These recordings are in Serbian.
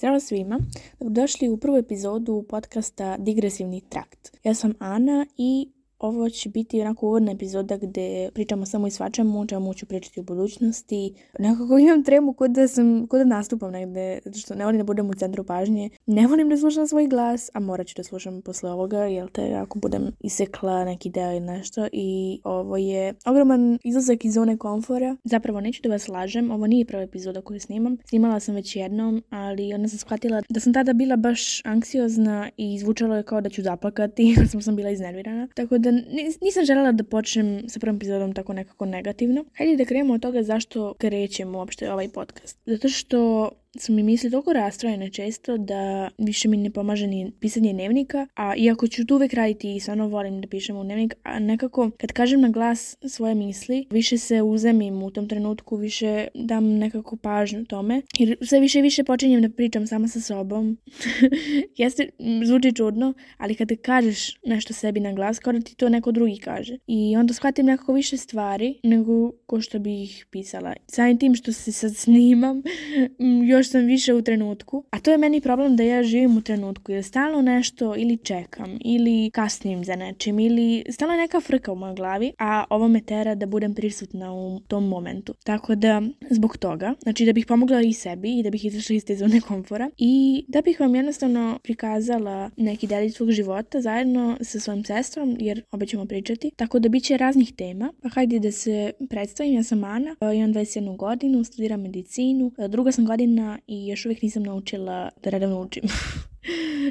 Zdravo svima, dobrodošli u prvu epizodu podcasta Digresivni trakt. Ja sam Ana i Ovo će biti onako uvodna epizoda gde pričamo samo i svačemu, o čemu ću pričati u budućnosti. Nekako imam tremu kod da, sam, kod da nastupam negde, zato što ne volim da budem u centru pažnje. Ne volim da slušam svoj glas, a morat ću da slušam posle ovoga, jel te, ako budem isekla neki deo ili nešto. I ovo je ogroman izlazak iz zone komfora. Zapravo, neću da vas lažem, ovo nije prva epizoda koju snimam. Snimala sam već jednom, ali onda sam shvatila da sam tada bila baš anksiozna i zvučalo je kao da ću zaplakati, sam sam bila iznervirana. Tako da možda nisam želela da počnem sa prvom epizodom tako nekako negativno. Hajde da krenemo od toga zašto krećemo uopšte ovaj podcast. Zato što su mi misli toliko rastrojene često da više mi ne pomaže ni pisanje dnevnika, a iako ću tu uvek raditi i stvarno volim da pišem u dnevnik, a nekako kad kažem na glas svoje misli, više se uzemim u tom trenutku, više dam nekako pažnju tome, jer sve više i više počinjem da pričam sama sa sobom. Jeste, zvuči čudno, ali kada kažeš nešto sebi na glas, kao da ti to neko drugi kaže. I onda shvatim nekako više stvari nego ko što bi ih pisala. Samim tim što se sad snimam, još još sam više u trenutku, a to je meni problem da ja živim u trenutku, jer stalno nešto ili čekam, ili kasnim za nečim, ili stalno neka frka u mojoj glavi, a ovo me tera da budem prisutna u tom momentu. Tako da, zbog toga, znači da bih pomogla i sebi i da bih izašla iz te zone komfora i da bih vam jednostavno prikazala neki delić svog života zajedno sa svojom sestrom, jer obe ćemo pričati, tako da bit će raznih tema, pa hajde da se predstavim, ja sam Ana, imam 21 godinu, studiram medicinu, druga sam godina i još uvijek nisam naučila da redovno učim.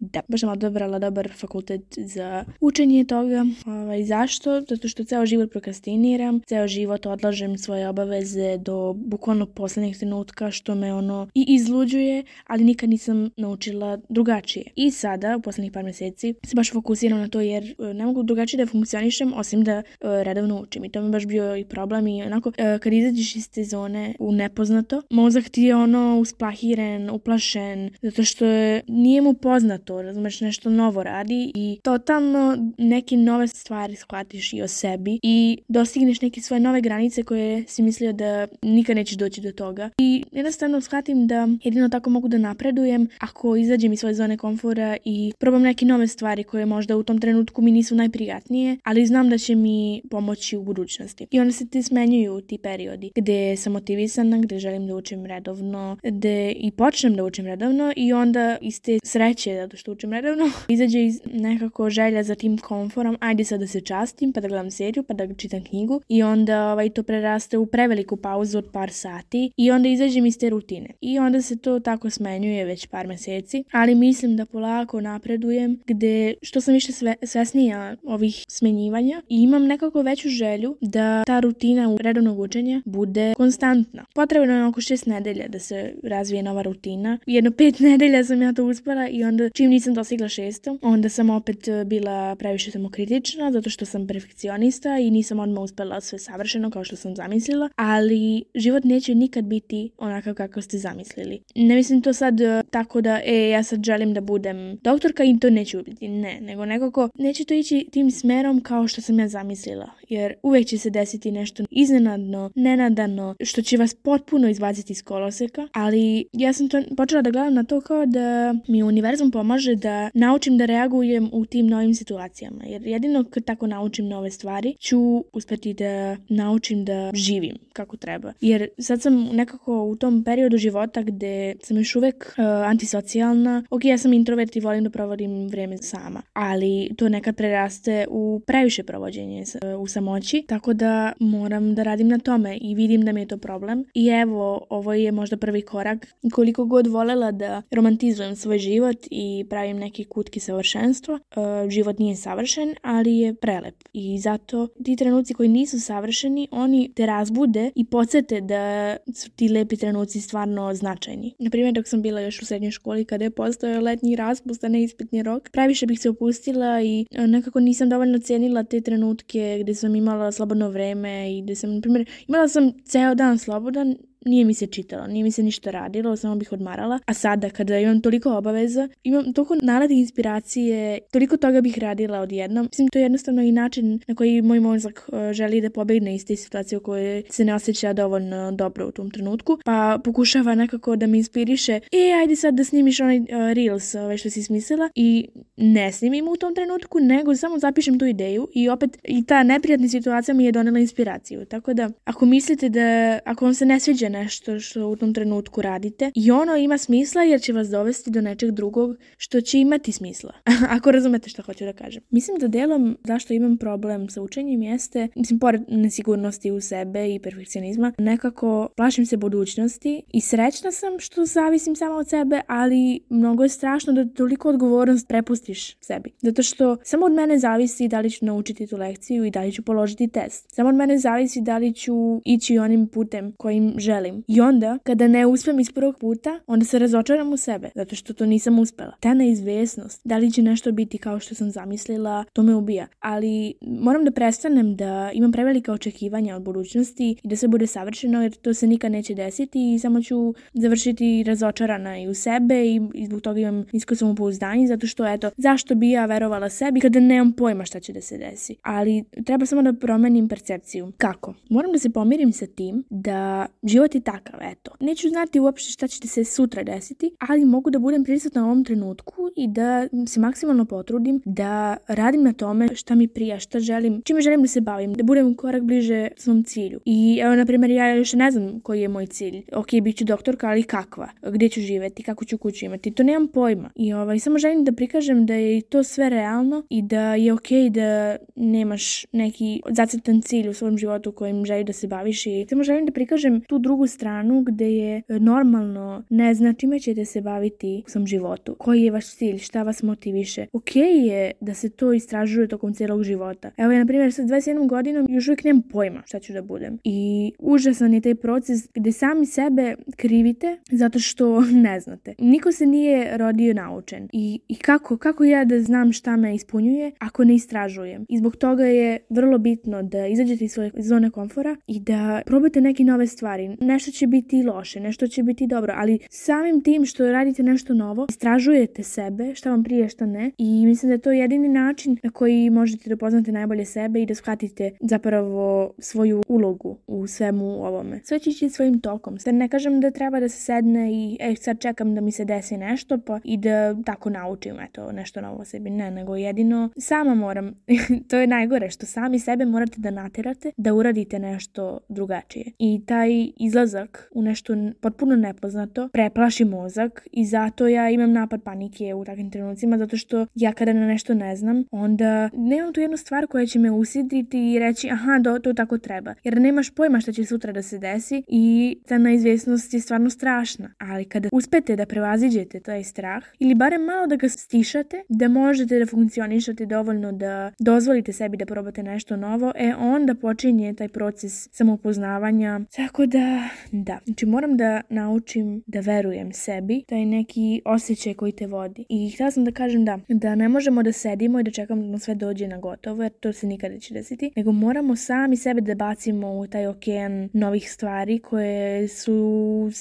da, baš sam odabrala dobar fakultet za učenje toga. Ovaj, zašto? Zato što ceo život prokrastiniram, ceo život odlažem svoje obaveze do bukvalno poslednjih trenutka što me ono i izluđuje, ali nikad nisam naučila drugačije. I sada, u poslednjih par meseci, se baš fokusiram na to jer e, ne mogu drugačije da funkcionišem osim da e, redovno učim. I to mi baš bio i problem i onako e, kad izađeš iz te zone u nepoznato, mozak ti je ono usplahiren, uplašen, zato što nije mu mu poznato, razumeš, nešto novo radi i totalno neke nove stvari shvatiš i o sebi i dostigneš neke svoje nove granice koje si mislio da nikad nećeš doći do toga. I jednostavno shvatim da jedino tako mogu da napredujem ako izađem iz svoje zone komfora i probam neke nove stvari koje možda u tom trenutku mi nisu najprijatnije, ali znam da će mi pomoći u budućnosti. I one se ti smenjuju ti periodi gde sam motivisana, gde želim da učim redovno, gde i počnem da učim redovno i onda iz te sreće, zato što učim redovno, izađe iz nekako želja za tim komforom, ajde sad da se častim, pa da gledam seriju, pa da čitam knjigu i onda ovaj, to preraste u preveliku pauzu od par sati i onda izađem iz te rutine. I onda se to tako smenjuje već par meseci, ali mislim da polako napredujem gde što sam više sve, svesnija ovih smenjivanja i imam nekako veću želju da ta rutina u redovnog učenja bude konstantna. Potrebno je oko šest nedelja da se razvije nova rutina. Jedno pet nedelja sam ja to uspela i onda čim nisam dostigla šestu, onda sam opet e, bila previše samokritična zato što sam perfekcionista i nisam odmah uspela sve savršeno kao što sam zamislila, ali život neće nikad biti onakav kako ste zamislili. Ne mislim to sad e, tako da, e, ja sad želim da budem doktorka i to neću biti, ne, nego nekako neće to ići tim smerom kao što sam ja zamislila jer uvek će se desiti nešto iznenadno, nenadano, što će vas potpuno izbaciti iz koloseka, ali ja sam to počela da gledam na to kao da mi univerzum pomaže da naučim da reagujem u tim novim situacijama, jer jedino kad tako naučim nove stvari ću uspeti da naučim da živim kako treba. Jer sad sam nekako u tom periodu života gde sam još uvek uh, antisocijalna, ok, ja sam introvert i volim da provodim vreme sama, ali to nekad preraste u previše provođenje uh, u samom nisam moći, tako da moram da radim na tome i vidim da mi je to problem. I evo, ovo je možda prvi korak. Koliko god volela da romantizujem svoj život i pravim neki kutki savršenstva, e, život nije savršen, ali je prelep. I zato ti trenuci koji nisu savršeni, oni te razbude i podsete da su ti lepi trenuci stvarno značajni. Naprimjer, dok sam bila još u srednjoj školi kada je postojao letnji raspust, a ne ispitni rok, previše bih se opustila i e, nekako nisam dovoljno cenila te trenutke gde sam sam imala slobodno vreme i da sam, na primjer, imala sam ceo dan slobodan nije mi se čitalo, nije mi se ništa radilo, samo bih odmarala. A sada kada imam toliko obaveza, imam toliko nalade inspiracije, toliko toga bih radila odjednom. Mislim, to je jednostavno i način na koji moj mozak e, želi da pobegne iz te situacije u kojoj se ne osjeća dovoljno dobro u tom trenutku, pa pokušava nekako da me inspiriše, e, ajde sad da snimiš onaj uh, reels ovaj što si smislila i ne snimim u tom trenutku, nego samo zapišem tu ideju i opet i ta neprijatna situacija mi je donela inspiraciju. Tako da, ako mislite da, ako vam se ne sviđa nešto što u tom trenutku radite i ono ima smisla jer će vas dovesti do nečeg drugog što će imati smisla. Ako razumete što hoću da kažem. Mislim da delom zašto imam problem sa učenjem jeste, mislim, pored nesigurnosti u sebe i perfekcionizma, nekako plašim se budućnosti i srećna sam što zavisim samo od sebe, ali mnogo je strašno da toliko odgovornost prepustiš sebi. Zato što samo od mene zavisi da li ću naučiti tu lekciju i da li ću položiti test. Samo od mene zavisi da li ću ići onim putem kojim želim želim. I onda, kada ne uspem iz prvog puta, onda se razočaram u sebe, zato što to nisam uspela. Ta neizvesnost, da li će nešto biti kao što sam zamislila, to me ubija. Ali moram da prestanem da imam prevelika očekivanja od budućnosti i da sve bude savršeno, jer to se nikad neće desiti i samo ću završiti razočarana i u sebe i, i zbog toga imam nisko samopouzdanje, zato što, eto, zašto bi ja verovala sebi kada nemam pojma šta će da se desi. Ali treba samo da promenim percepciju. Kako? Moram da se pomirim sa tim da život biti takav, eto. Neću znati uopšte šta će se sutra desiti, ali mogu da budem prisutna u ovom trenutku i da se maksimalno potrudim da radim na tome šta mi prija, šta želim, čime želim da se bavim, da budem korak bliže svom cilju. I evo, na primjer, ja još ne znam koji je moj cilj. Ok, bit ću doktorka, ali kakva? Gde ću živeti? Kako ću kuću imati? To nemam pojma. I ovaj, samo želim da prikažem da je to sve realno i da je ok da nemaš neki zacetan cilj u svom životu kojim želiš da se baviš i samo želim da prikažem tu drugu drugu stranu gde je e, normalno ne zna čime ćete se baviti u svom životu, koji je vaš cilj, šta vas motiviše. Ok je da se to istražuje tokom celog života. Evo ja, na primjer, sa 21 godinom još uvijek nemam pojma šta ću da budem. I užasan je taj proces gde sami sebe krivite zato što ne znate. Niko se nije rodio naučen. I, i kako, kako ja da znam šta me ispunjuje ako ne istražujem? I zbog toga je vrlo bitno da izađete iz svoje zone komfora i da probate neke nove stvari, nešto će biti loše, nešto će biti dobro, ali samim tim što radite nešto novo, istražujete sebe, šta vam prije, šta ne i mislim da je to jedini način na koji možete da poznate najbolje sebe i da shvatite zapravo svoju ulogu u svemu ovome. Sve će ići svojim tokom. Sad ne kažem da treba da se sedne i e, sad čekam da mi se desi nešto pa i da tako naučim eto nešto novo o sebi. Ne, nego jedino sama moram. to je najgore što sami sebe morate da naterate da uradite nešto drugačije. I taj izlaz izlazak u nešto potpuno nepoznato preplaši mozak i zato ja imam napad panike u takvim trenucima zato što ja kada na nešto ne znam onda nemam tu jednu stvar koja će me usidriti i reći aha do, to tako treba jer nemaš pojma šta će sutra da se desi i ta neizvjesnost je stvarno strašna ali kada uspete da prevaziđete taj strah ili barem malo da ga stišate da možete da funkcionišete dovoljno da dozvolite sebi da probate nešto novo e onda počinje taj proces samopoznavanja tako da da. Znači moram da naučim da verujem sebi, taj da neki osjećaj koji te vodi. I htjela sam da kažem da, da ne možemo da sedimo i da čekamo da nam sve dođe na gotovo, jer to se nikada neće desiti, nego moramo sami sebe da bacimo u taj okean novih stvari koje su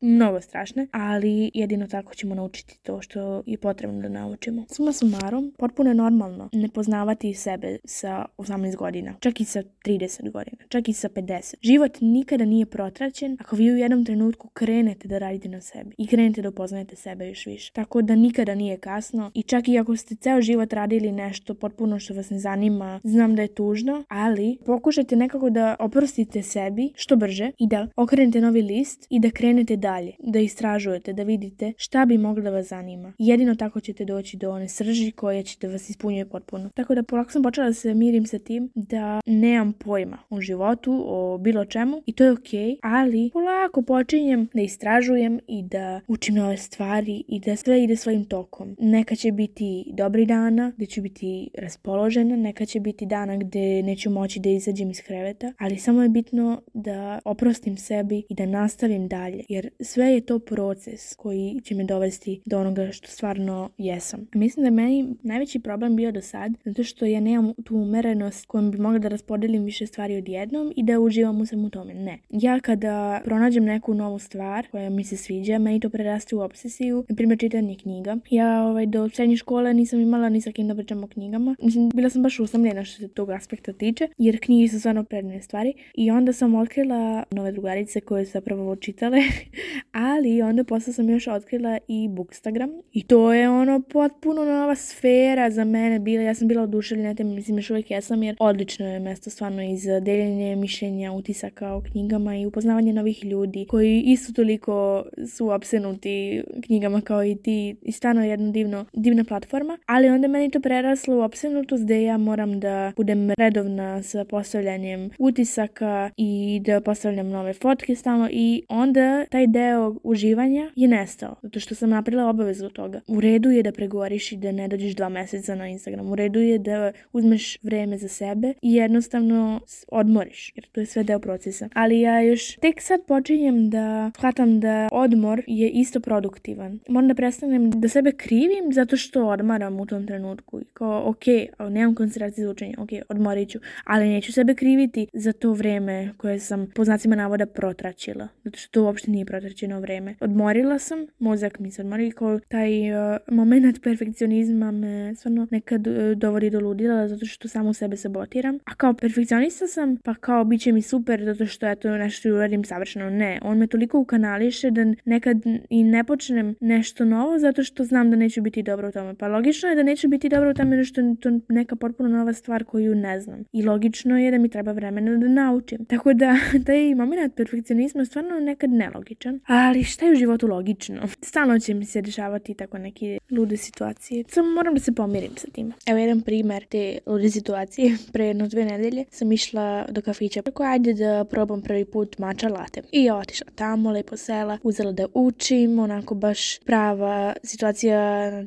mnogo strašne, ali jedino tako ćemo naučiti to što je potrebno da naučimo. Suma sumarom, potpuno je normalno ne poznavati sebe sa 18 godina, čak i sa 30 godina, čak i sa 50. Život nikada nije protraćen ako vi u jednom trenutku krenete da radite na sebi i krenete da upoznajete sebe još više. Tako da nikada nije kasno i čak i ako ste ceo život radili nešto potpuno što vas ne zanima, znam da je tužno, ali pokušajte nekako da oprostite sebi što brže i da okrenete novi list i da krenete dalje, da istražujete, da vidite šta bi moglo da vas zanima. Jedino tako ćete doći do one srži koja će da vas ispunjuje potpuno. Tako da polako sam počela da se mirim sa tim da nemam pojma o životu, o bilo čemu i to je okej, okay, ali i polako počinjem da istražujem i da učim nove stvari i da sve ide svojim tokom. Neka će biti dobri dana gde ću biti raspoložena, neka će biti dana gde neću moći da izađem iz kreveta, ali samo je bitno da oprostim sebi i da nastavim dalje, jer sve je to proces koji će me dovesti do onoga što stvarno jesam. Mislim da meni najveći problem bio do sad, zato što ja nemam tu umerenost kojom bi mogla da raspodelim više stvari odjednom i da uživam u svemu tome. Ne. Ja kada pronađem neku novu stvar koja mi se sviđa, meni to preraste u obsesiju, na primjer čitanje knjiga. Ja ovaj, do srednje škole nisam imala ni sa kim da pričam o knjigama. Mislim, bila sam baš usamljena što se tog aspekta tiče, jer knjige su stvarno predne stvari. I onda sam otkrila nove drugarice koje su zapravo čitale, ali onda posle sam još otkrila i Bookstagram. I to je ono potpuno nova sfera za mene bila. Ja sam bila oduševljena tem, mislim, još uvijek jesam, jer odlično je mesto stvarno iz za deljenje mišljenja, utisaka o knjigama i upoznavanje novih novih ljudi koji isto toliko su obsenuti knjigama kao i ti i stano jedna divno, divna platforma, ali onda meni to preraslo u obsenutost da ja moram da budem redovna sa postavljanjem utisaka i da postavljam nove fotke stalno i onda taj deo uživanja je nestao, zato što sam napravila obavezu toga. U redu je da pregovoriš i da ne dođeš dva meseca na Instagram, u redu je da uzmeš vreme za sebe i jednostavno odmoriš, jer to je sve deo procesa. Ali ja još tek sad sad počinjem da shvatam da odmor je isto produktivan. Moram da prestanem da sebe krivim zato što odmaram u tom trenutku. Kao, ok, nemam koncentracije za učenje, ok, odmorit ću, ali neću sebe kriviti za to vreme koje sam po znacima navoda protračila. Zato što to uopšte nije protračeno vreme. Odmorila sam, mozak mi se odmori, kao taj uh, moment perfekcionizma me stvarno nekad uh, dovodi do ludila zato što samo sebe sabotiram. A kao perfekcionista sam, pa kao bit će mi super zato što eto nešto uradim savršeno konačno, ne. On me toliko ukanališe da nekad i ne počnem nešto novo zato što znam da neću biti dobro u tome. Pa logično je da neću biti dobro u tome jer što je to neka potpuno nova stvar koju ne znam. I logično je da mi treba vremena da naučim. Tako da taj moment perfekcionizma je stvarno nekad nelogičan. Ali šta je u životu logično? Stalno će mi se dešavati tako neke lude situacije. Samo moram da se pomirim sa tim. Evo jedan primer te lude situacije. Pre jedno dve nedelje sam išla do kafića. Rekao, ajde da probam prvi put mača latte dete. I ja otišla tamo, lepo sela, uzela da učim, onako baš prava situacija.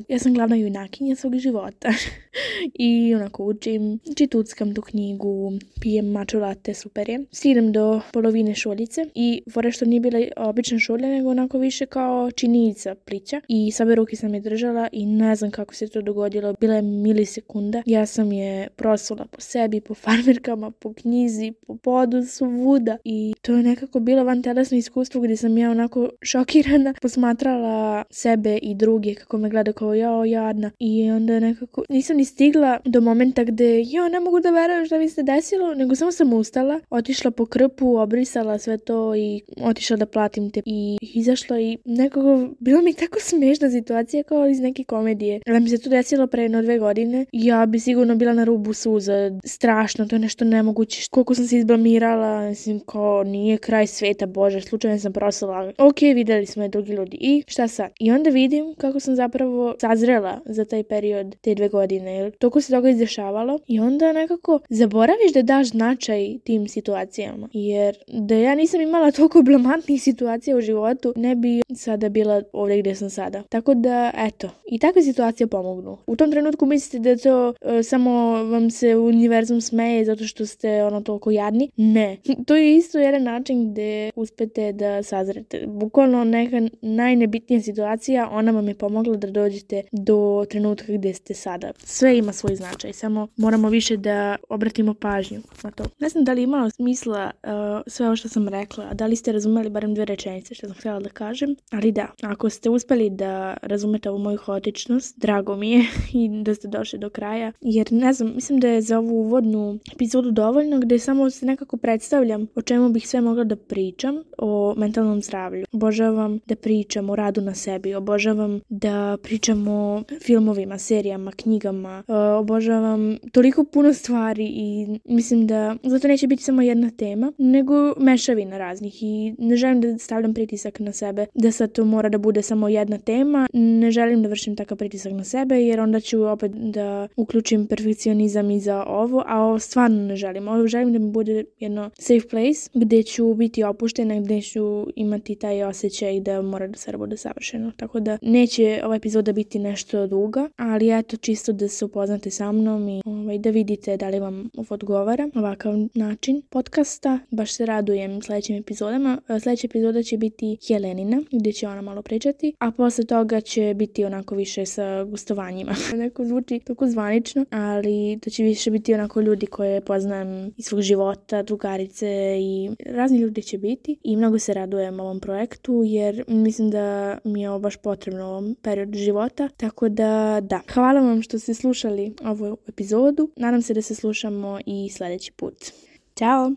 Ja sam glavna junakinja svog života. i onako učim, čituckam tu knjigu, pijem maču latte, super je. Stignem do polovine šoljice i fora što nije bila obična šolja, nego onako više kao činica plića i sabe ruke sam je držala i ne znam kako se to dogodilo, bila je milisekunda. Ja sam je prosula po sebi, po farmerkama, po knjizi, po podu, svuda i to je nekako bilo van telesno iskustvo gde sam ja onako šokirana posmatrala sebe i druge kako me gleda kao jao jadna i onda nekako nisam ni bi stigla do momenta gde ja ne mogu da verujem šta mi se desilo, nego samo sam ustala, otišla po krpu, obrisala sve to i otišla da platim te i izašla i nekako, bila mi tako smešna situacija kao iz neke komedije. Da mi se to desilo pre jedno dve godine, ja bi sigurno bila na rubu suza, strašno, to je nešto nemoguće, koliko sam se izblamirala, mislim kao nije kraj sveta, bože, slučajno sam prosala, ok, videli smo je drugi ljudi i šta sad? I onda vidim kako sam zapravo sazrela za taj period te dve godine jer toliko se toga izdešavalo i onda nekako zaboraviš da daš značaj tim situacijama. Jer da ja nisam imala toliko blamantnih situacija u životu, ne bi sada bila ovdje gdje sam sada. Tako da, eto, i takve situacije pomognu. U tom trenutku mislite da to e, samo vam se univerzum smeje zato što ste ono toliko jadni. Ne. to je isto jedan način gdje uspete da sazrete. Bukvalno neka najnebitnija situacija, ona vam je pomogla da dođete do trenutka gdje ste sada. Sve sve ima svoj značaj, samo moramo više da obratimo pažnju na to. Ne znam da li imalo smisla uh, sve ovo što sam rekla, da li ste razumeli barem dve rečenice što sam htjela da kažem, ali da, ako ste uspeli da razumete ovu moju hotičnost, drago mi je i da ste došli do kraja, jer ne znam, mislim da je za ovu uvodnu epizodu dovoljno gde samo se nekako predstavljam o čemu bih sve mogla da pričam, o mentalnom zdravlju. Obožavam da pričam o radu na sebi, obožavam da pričam o filmovima, serijama, knjigama, uh, obožavam toliko puno stvari i mislim da zato neće biti samo jedna tema, nego mešavina raznih i ne želim da stavljam pritisak na sebe da sad to mora da bude samo jedna tema, ne želim da vršim takav pritisak na sebe jer onda ću opet da uključim perfekcionizam i za ovo, a ovo stvarno ne želim. Ovo želim da mi bude jedno safe place gde ću biti opuštena, gde ću imati taj osjećaj da mora da sve bude savršeno. Tako da neće ova epizoda biti nešto duga, ali eto čisto da se se upoznate sa mnom i ovaj, da vidite da li vam odgovara ovakav način podcasta. Baš se radujem sledećim epizodama. E, sledeća epizoda će biti Helenina, gde će ona malo pričati, a posle toga će biti onako više sa gostovanjima. Neko zvuči tako zvanično, ali to će više biti onako ljudi koje poznajem iz svog života, drugarice i razni ljudi će biti i mnogo se radujem ovom projektu jer mislim da mi je ovo baš potrebno u ovom periodu života, tako da da. Hvala vam što ste slušali ovu epizodu. Nadam se da se slušamo i sledeći put. Ćao!